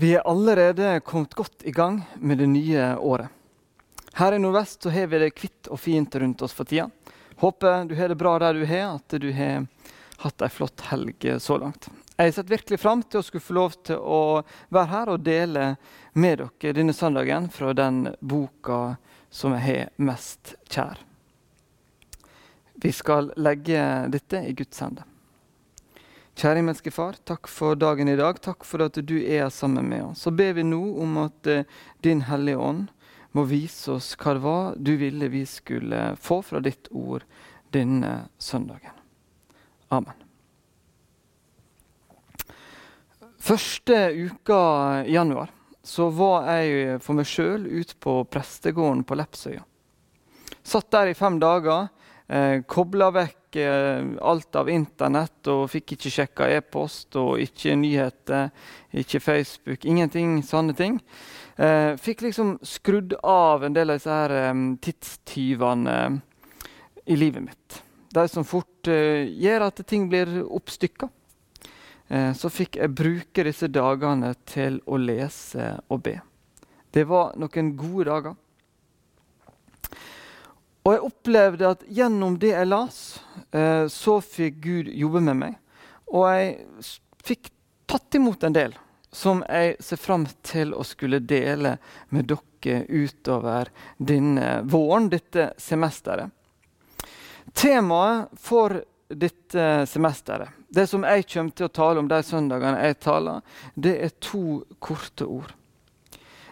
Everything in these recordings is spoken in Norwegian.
Vi er allerede kommet godt i gang med det nye året. Her i Nordvest så har vi det kvitt og fint rundt oss for tida. Håper du har det bra der du har, at du har hatt ei flott helg så langt. Jeg setter virkelig fram til å skulle få lov til å være her og dele med dere denne søndagen fra den boka som jeg har mest kjær. Vi skal legge dette i Guds hender. Kjære himmelske Far, takk for dagen i dag. Takk for at du er sammen med oss. Så ber vi nå om at uh, Din Hellige Ånd må vise oss hva det var du ville vi skulle få fra ditt ord denne søndagen. Amen. Første uka i januar så var jeg for meg sjøl ute på prestegården på Lepsøya. Satt der i fem dager. Eh, Kobla vekk eh, alt av Internett og fikk ikke sjekka e-post og ikke nyheter, ikke Facebook, ingenting sånne ting. Eh, fikk liksom skrudd av en del av disse her eh, tidstyvene i livet mitt. De som fort gjør at ting blir oppstykka. Så fikk jeg bruke disse dagene til å lese og be. Det var noen gode dager. Og jeg opplevde at gjennom det jeg las, eh, så fikk Gud jobbe med meg. Og jeg fikk tatt imot en del som jeg ser fram til å skulle dele med dere utover denne våren, dette semesteret. Temaet for dette semesteret, det som jeg kommer til å tale om de søndagene jeg taler, det er to korte ord.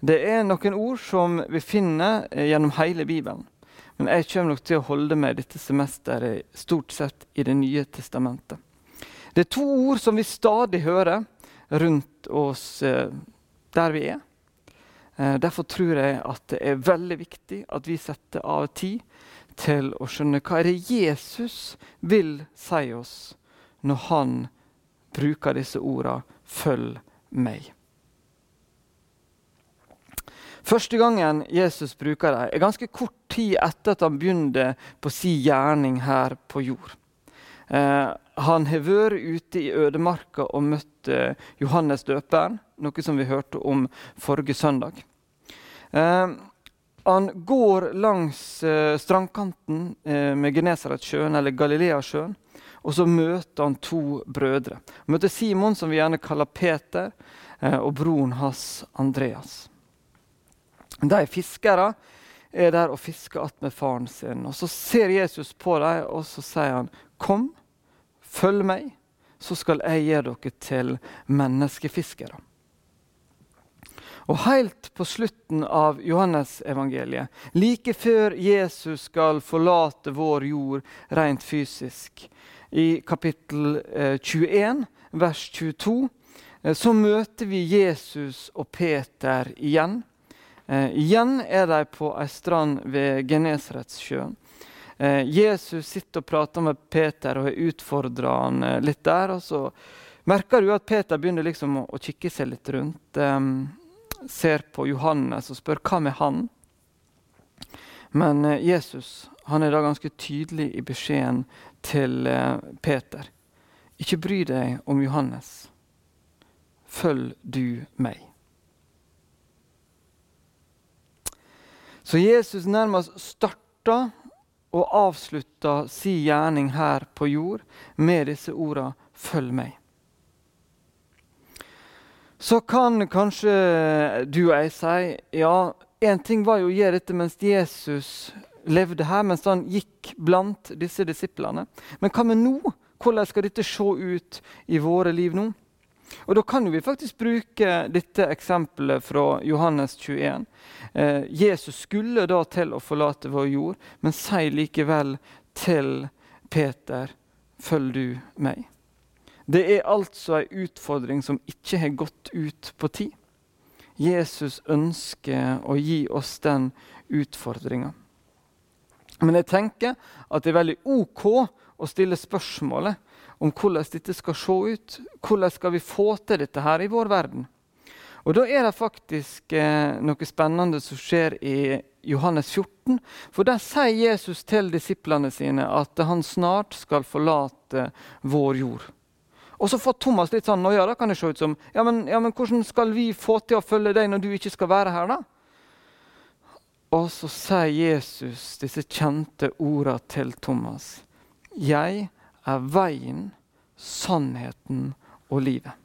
Det er noen ord som vi finner gjennom hele Bibelen. Men jeg kommer nok til å holde meg dette semesteret stort sett i Det nye testamentet. Det er to ord som vi stadig hører rundt oss eh, der vi er. Eh, derfor tror jeg at det er veldig viktig at vi setter av tid til å skjønne hva er det Jesus vil si oss når han bruker disse ordene 'følg meg'. Første gangen Jesus bruker dem, er ganske kort tid etter at han begynte på si gjerning her på jord. Eh, han har vært ute i ødemarka og møtt eh, Johannes døperen, noe som vi hørte om forrige søndag. Eh, han går langs eh, strandkanten eh, med Genesaretsjøen, eller Galileasjøen, og så møter han to brødre. Han møter Simon, som vi gjerne kaller Peter, eh, og broren hans Andreas. De fiskere er der og fisker att med faren sin. Og Så ser Jesus på dem og så sier han, 'Kom, følg meg, så skal jeg gjøre dere til menneskefiskere'. Og Helt på slutten av Johannesevangeliet, like før Jesus skal forlate vår jord rent fysisk, i kapittel 21, eh, vers 22, eh, så møter vi Jesus og Peter igjen. Eh, igjen er de på ei strand ved Genesaretsjøen. Eh, Jesus sitter og prater med Peter og har utfordra han eh, litt der. og Så merker du at Peter begynner liksom å, å kikke seg litt rundt. Eh, ser på Johannes og spør hva med han? Men eh, Jesus han er da ganske tydelig i beskjeden til eh, Peter. Ikke bry deg om Johannes. Følg du meg. Så Jesus nærmest starta og avslutta si gjerning her på jord med disse orda 'følg meg'. Så kan kanskje du og jeg si ja, én ting var jo å gjøre dette mens Jesus levde her, mens han gikk blant disse disiplene. Men hva med nå? Hvordan skal dette se ut i våre liv nå? Og Da kan vi faktisk bruke dette eksempelet fra Johannes 21. Eh, Jesus skulle da til å forlate vår jord, men sier likevel til Peter, følg du meg. Det er altså en utfordring som ikke har gått ut på tid. Jesus ønsker å gi oss den utfordringa. Men jeg tenker at det er veldig OK å stille spørsmålet om hvordan dette skal se ut. Hvordan skal vi få til dette her i vår verden? Og Da er det faktisk eh, noe spennende som skjer i Johannes 14. For Der sier Jesus til disiplene sine at han snart skal forlate vår jord. Og så får Thomas litt sånn ja, da kan det se ut som ja men, ja, men hvordan skal vi få til å følge deg når du ikke skal være her, da? Og så sier Jesus disse kjente ordene til Thomas. Jeg er veien, sannheten og livet.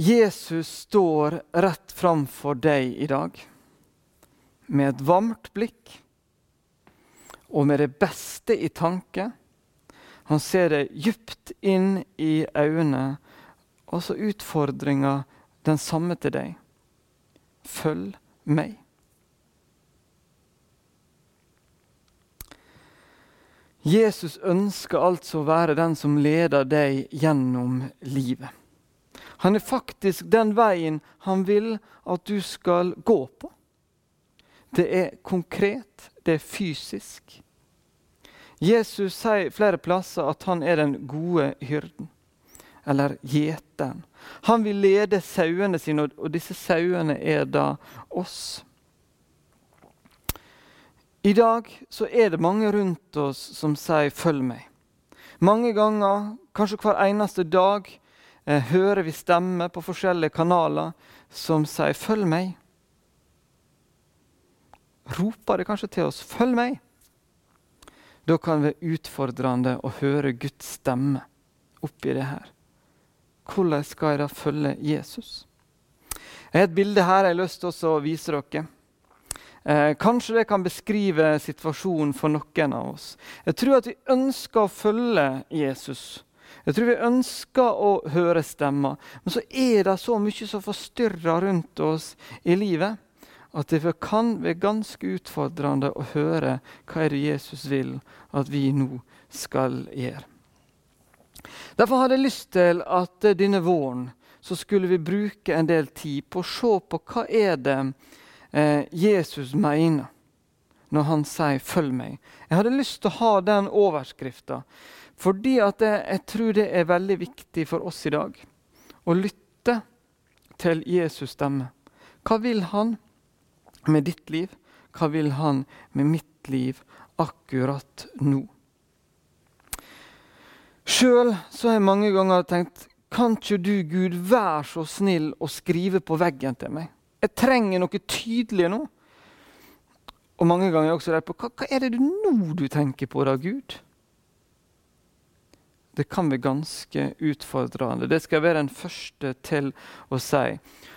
Jesus står rett framfor deg i dag med et varmt blikk og med det beste i tanke han ser deg djupt inn i øynene, og så utfordringa den samme til deg. Følg meg. Jesus ønsker altså å være den som leder deg gjennom livet. Han er faktisk den veien han vil at du skal gå på. Det er konkret, det er fysisk. Jesus sier flere plasser at han er den gode hyrden, eller gjeteren. Han vil lede sauene sine, og disse sauene er da oss. I dag så er det mange rundt oss som sier 'følg meg'. Mange ganger, kanskje hver eneste dag, eh, hører vi stemmer på forskjellige kanaler som sier 'følg meg'. Roper det kanskje til oss 'følg meg'? Da kan det være utfordrende å høre Guds stemme oppi det her. Hvordan skal jeg da følge Jesus? Jeg har et bilde her jeg har lyst til å vise dere. Eh, kanskje det kan beskrive situasjonen for noen av oss. Jeg tror at vi ønsker å følge Jesus. Jeg tror vi ønsker å høre stemmer. Men så er det så mye som forstyrrer rundt oss i livet at det kan være ganske utfordrende å høre hva er det Jesus vil at vi nå skal gjøre. Derfor hadde jeg lyst til at denne våren så skulle vi bruke en del tid på å se på hva er det eh, Jesus mener når han sier 'følg meg'. Jeg hadde lyst til å ha den overskrifta, fordi at jeg, jeg tror det er veldig viktig for oss i dag å lytte til Jesus' stemme. Hva vil han? med ditt liv? Hva vil han med mitt liv akkurat nå? Sjøl har jeg mange ganger tenkt kan ikke du, Gud, være så snill å skrive på veggen til meg? Jeg trenger noe tydelig nå. Og mange ganger er jeg også redd på hva, hva er det nå du tenker på da, Gud? Det kan bli ganske utfordrende. Det skal jeg være den første til å si.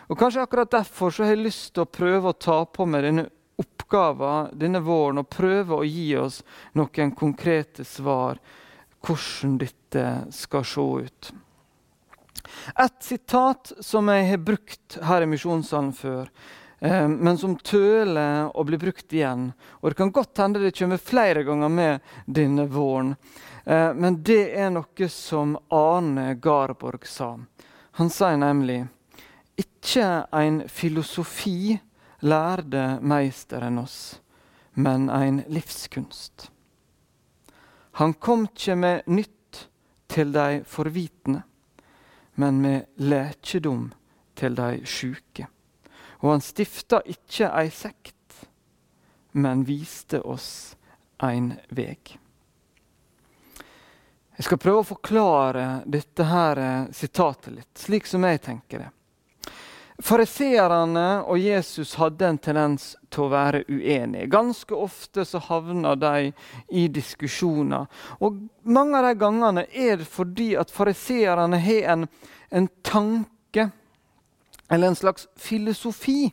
Og Kanskje akkurat derfor så har jeg lyst til å prøve å ta på meg denne oppgaven denne våren og prøve å gi oss noen konkrete svar hvordan dette skal se ut. Et sitat som jeg har brukt her i Misjonssalen før, eh, men som tøler å bli brukt igjen. Og Det kan godt hende det kommer flere ganger med denne våren. Eh, men det er noe som Arne Garborg sa. Han sa nemlig ikke en filosofi lærde meisteren oss, men en livskunst. Han kom ikke med nytt til de forvitne, men med lekedom til de sjuke. Og han stifta ikke ei sekt, men viste oss ein veg. Jeg skal prøve å forklare dette her sitatet litt, slik som jeg tenker det. Fariseerne og Jesus hadde en tendens til å være uenige. Ganske ofte så havner de i diskusjoner. Og Mange av de gangene er det fordi at fariseerne har en, en tanke eller en slags filosofi,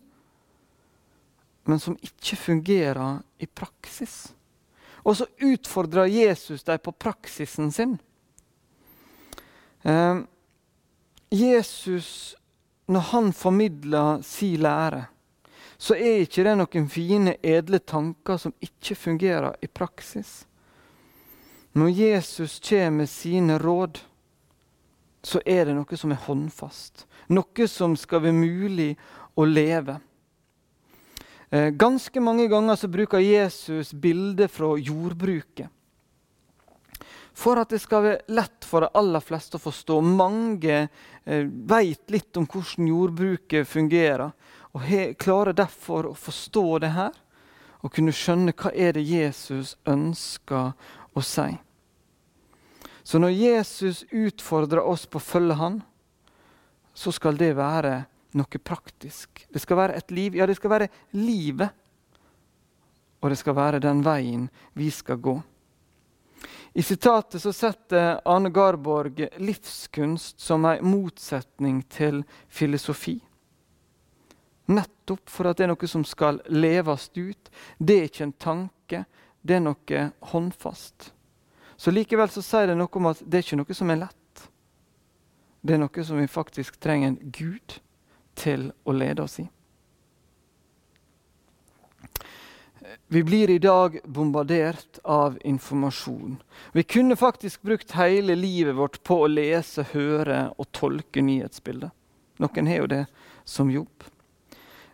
men som ikke fungerer i praksis. Og så utfordrer Jesus dem på praksisen sin. Eh, Jesus når han formidler si lære, så er ikke det noen fine, edle tanker som ikke fungerer i praksis. Når Jesus kommer med sine råd, så er det noe som er håndfast. Noe som skal være mulig å leve. Eh, ganske mange ganger så bruker Jesus bilder fra jordbruket for at det skal være lett for de aller fleste å forstå. Mange eh, vet litt om hvordan jordbruket fungerer, og he, klarer derfor å forstå det her. Og kunne skjønne hva er det Jesus ønsker å si. Så når Jesus utfordrer oss på å følge han, så skal det være noe praktisk. Det skal være et liv. Ja, det skal være livet. Og det skal være den veien vi skal gå. I sitatet så setter Arne Garborg livskunst som en motsetning til filosofi. Nettopp for at det er noe som skal leves ut. Det er ikke en tanke, det er noe håndfast. Så Likevel så sier det noe om at det er ikke noe som er lett. Det er noe som vi faktisk trenger en Gud til å lede oss i. Vi blir i dag bombardert av informasjon. Vi kunne faktisk brukt hele livet vårt på å lese, høre og tolke nyhetsbildet. Noen har jo det som jobb.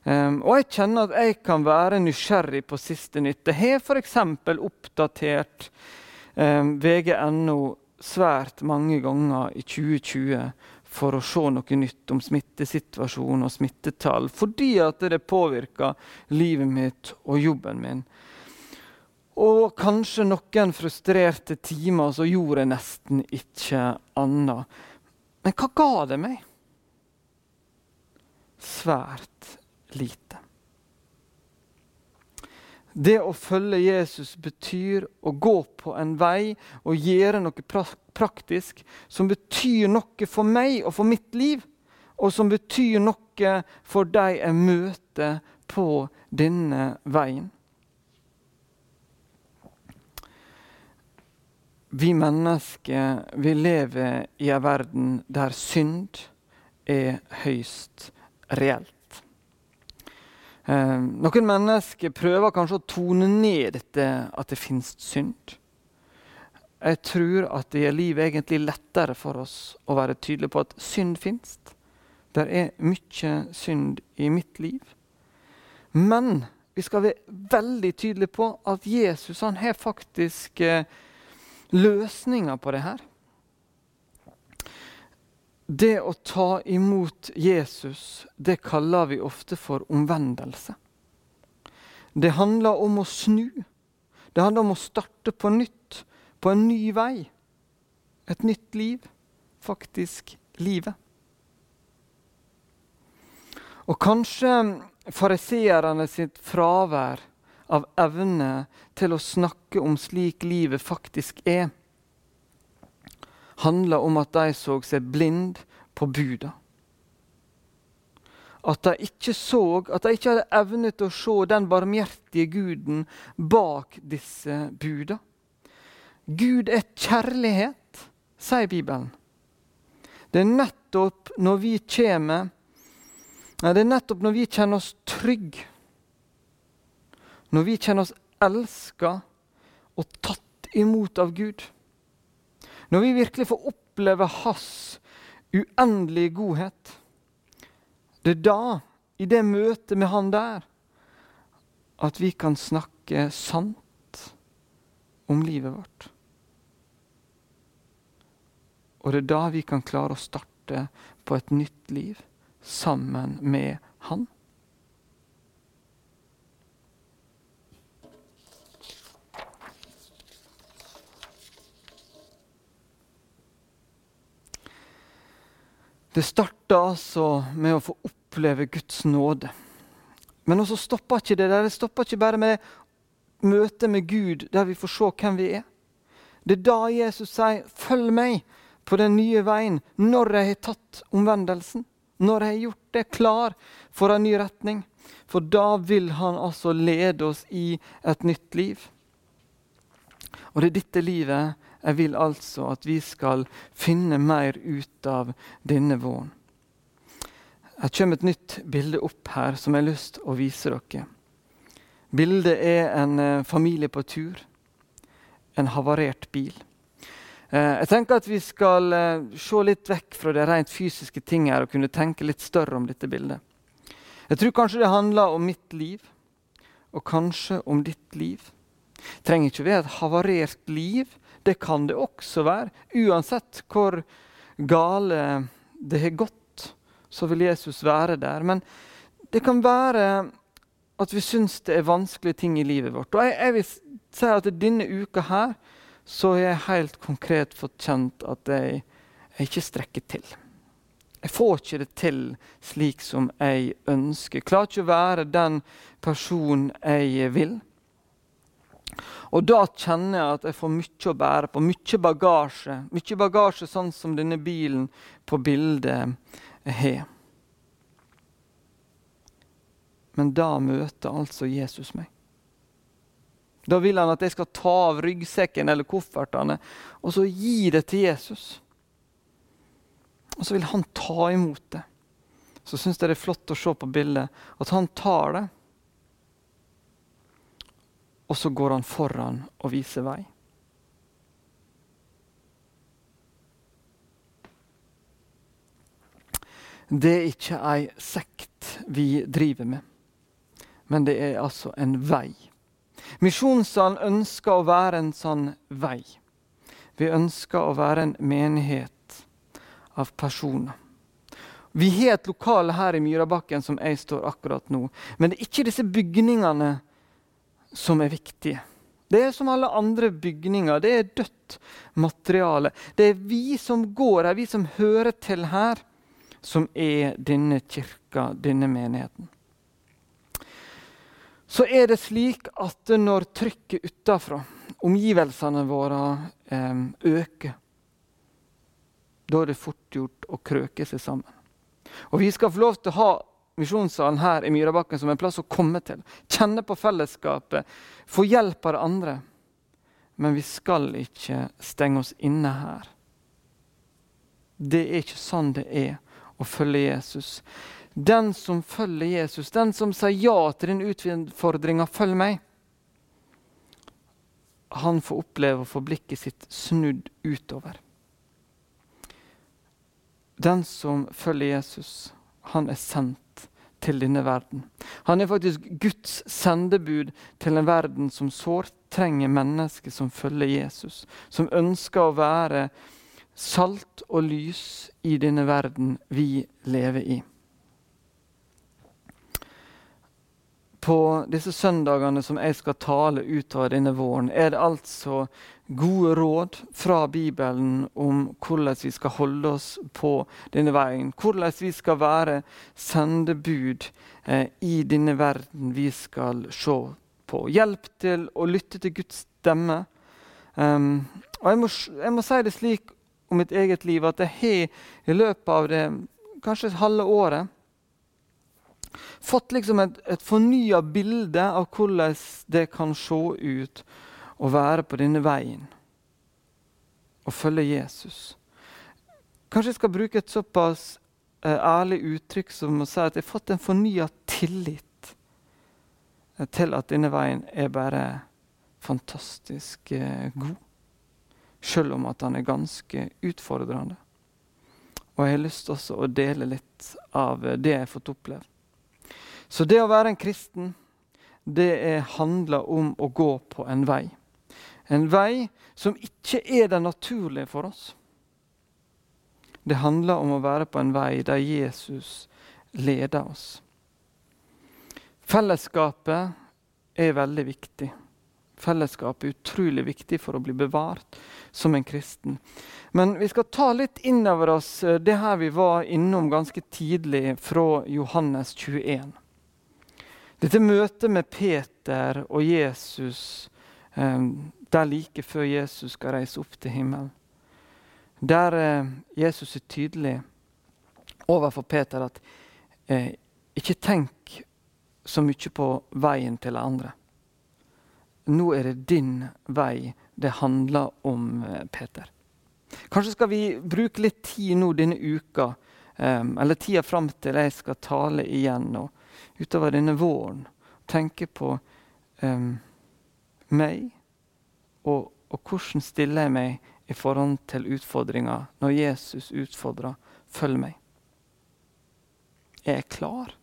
Um, og jeg kjenner at jeg kan være nysgjerrig på siste nytt. Jeg har f.eks. oppdatert um, VG.no svært mange ganger i 2020 for å se noe nytt om smittesituasjon og smittetall, fordi at det påvirker livet mitt og jobben min. Og kanskje noen frustrerte timer, så gjorde jeg nesten ikke annet. Men hva ga det meg? Svært lite. Det å følge Jesus betyr å gå på en vei og gjøre noe praktisk som betyr noe for meg og for mitt liv, og som betyr noe for de jeg møter på denne veien. Vi mennesker vi lever i en verden der synd er høyst reelt. Eh, noen mennesker prøver kanskje å tone ned dette at det finnes synd. Jeg tror at det gjør livet egentlig lettere for oss å være tydelige på at synd finnes. Det er mye synd i mitt liv. Men vi skal være veldig tydelige på at Jesus han har faktisk eh, løsninger på det her. Det å ta imot Jesus, det kaller vi ofte for omvendelse. Det handler om å snu. Det handler om å starte på nytt, på en ny vei. Et nytt liv. Faktisk livet. Og kanskje fariseerne sitt fravær av evne til å snakke om slik livet faktisk er, handla om at de så seg blind på buda. At de ikke så, at de ikke hadde evne til å se den barmhjertige guden bak disse buda. Gud er kjærlighet, sier Bibelen. Det er nettopp når vi kommer Det er nettopp når vi kjenner oss trygge, når vi kjenner oss elska og tatt imot av Gud når vi virkelig får oppleve Hans uendelige godhet, det er da, i det møtet med Han der, at vi kan snakke sant om livet vårt. Og det er da vi kan klare å starte på et nytt liv sammen med Han. Det starta altså med å få oppleve Guds nåde. Men også stoppa ikke det der. Det stoppa ikke bare med møtet med Gud, der vi får se hvem vi er. Det er da Jesus sier, 'Følg meg på den nye veien', når jeg har tatt omvendelsen. Når jeg har gjort det klar for en ny retning. For da vil han altså lede oss i et nytt liv. Og det er dette livet jeg vil altså at vi skal finne mer ut av denne våren. Jeg kommer et nytt bilde opp her som jeg har lyst til å vise dere. Bildet er en eh, familie på tur. En havarert bil. Eh, jeg tenker at Vi skal eh, se litt vekk fra det rent fysiske ting her og kunne tenke litt større om dette bildet. Jeg tror kanskje det handler om mitt liv, og kanskje om ditt liv. Trenger ikke være et havarert liv, det kan det også være. Uansett hvor gale det har gått, så vil Jesus være der. Men det kan være at vi syns det er vanskelige ting i livet vårt. Og jeg, jeg vil si at denne uka her så har jeg helt konkret fått kjent at jeg, jeg ikke strekker til. Jeg får ikke det til slik som jeg ønsker. Jeg klarer ikke å være den personen jeg vil. Og da kjenner jeg at jeg får mye å bære på. Mye bagasje. Mye bagasje sånn som denne bilen på bildet har. Men da møter altså Jesus meg. Da vil han at jeg skal ta av ryggsekken eller koffertene og så gi det til Jesus. Og så vil han ta imot det. Så syns jeg det er flott å se på bildet at han tar det. Og så går han foran og viser vei. Det er ikke ei sekt vi driver med, men det er altså en vei. Misjonssalen ønsker å være en sånn vei. Vi ønsker å være en menighet av personer. Vi har et lokale her i Myrabakken som jeg står akkurat nå. Men det er ikke disse bygningene som er viktige. Det er som alle andre bygninger. Det er dødt materiale. Det er vi som går her, vi som hører til her, som er denne kirka, denne menigheten. Så er det slik at når trykket utafra, omgivelsene våre, eh, øker, da er det fort gjort å krøke seg sammen. Og Vi skal få lov til å ha misjonssalen her i Myrabakken som en plass å komme til. Kjenne på fellesskapet, få hjelp av andre. Men vi skal ikke stenge oss inne her. Det er ikke sånn det er å følge Jesus. Den som følger Jesus, den som sier ja til den utfordringa 'følg meg', han får oppleve å få blikket sitt snudd utover. Den som følger Jesus, han er sendt til denne verden. Han er faktisk Guds sendebud til en verden som sårt trenger mennesker som følger Jesus. Som ønsker å være salt og lys i denne verden vi lever i. På disse søndagene som jeg skal tale utover denne våren, er det altså gode råd fra Bibelen om hvordan vi skal holde oss på denne veien. Hvordan vi skal være sendebud eh, i denne verden vi skal se på. Hjelp til å lytte til Guds stemme. Um, og jeg må, jeg må, si det slik om mitt eget liv at jeg har i løpet av det kanskje halve året fått liksom et, et fornya bilde av hvordan det kan se ut å være på denne veien og følge Jesus. Kanskje jeg skal bruke et såpass eh, ærlig uttrykk som å si at jeg har fått en fornya tillit eh, til at denne veien er bare fantastisk eh, god. Selv om at han er ganske utfordrende. Og jeg har lyst også å dele litt av eh, det jeg har fått oppleve. Så det å være en kristen, det handler om å gå på en vei. En vei som ikke er den naturlige for oss. Det handler om å være på en vei der Jesus leder oss. Fellesskapet er veldig viktig. Fellesskapet er utrolig viktig for å bli bevart som en kristen. Men vi skal ta litt inn over oss eh, det her vi var innom ganske tidlig fra Johannes 21. Dette møtet med Peter og Jesus um, der like før Jesus skal reise opp til himmelen. Der eh, Jesus er tydelig overfor Peter at eh, ikke tenk så mye på veien til andre. Nå er det din vei det handler om, eh, Peter. Kanskje skal vi bruke litt tid nå denne uka, eh, eller tida fram til jeg skal tale igjen, og utover denne våren. Tenke på um, meg og, og hvordan stiller jeg meg i forhold til utfordringa når Jesus utfordrer 'følg meg'? Jeg Er klar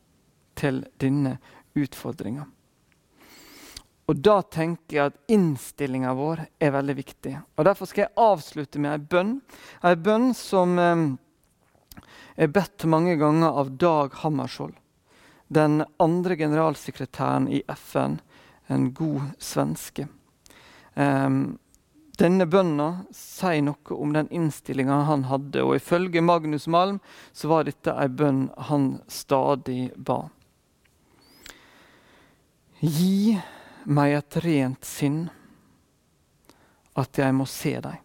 til denne utfordringa? Og Da tenker jeg at innstillinga vår er veldig viktig. Og Derfor skal jeg avslutte med ei bønn. Ei bønn som eh, er bedt mange ganger av Dag Hammarskjold. Den andre generalsekretæren i FN, en god svenske. Um, Denne bønna sier noe om den innstillinga han hadde, og ifølge Magnus Malm så var dette ei bønn han stadig ba. Gi meg et rent sinn, at jeg må se deg.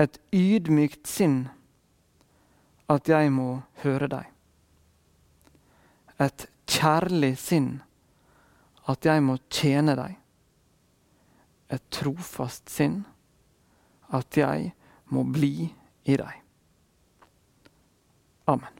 Et ydmykt sinn, at jeg må høre deg. Et kjærlig sinn, at jeg må tjene deg et trofast sinn, at jeg må bli i deg. Amen.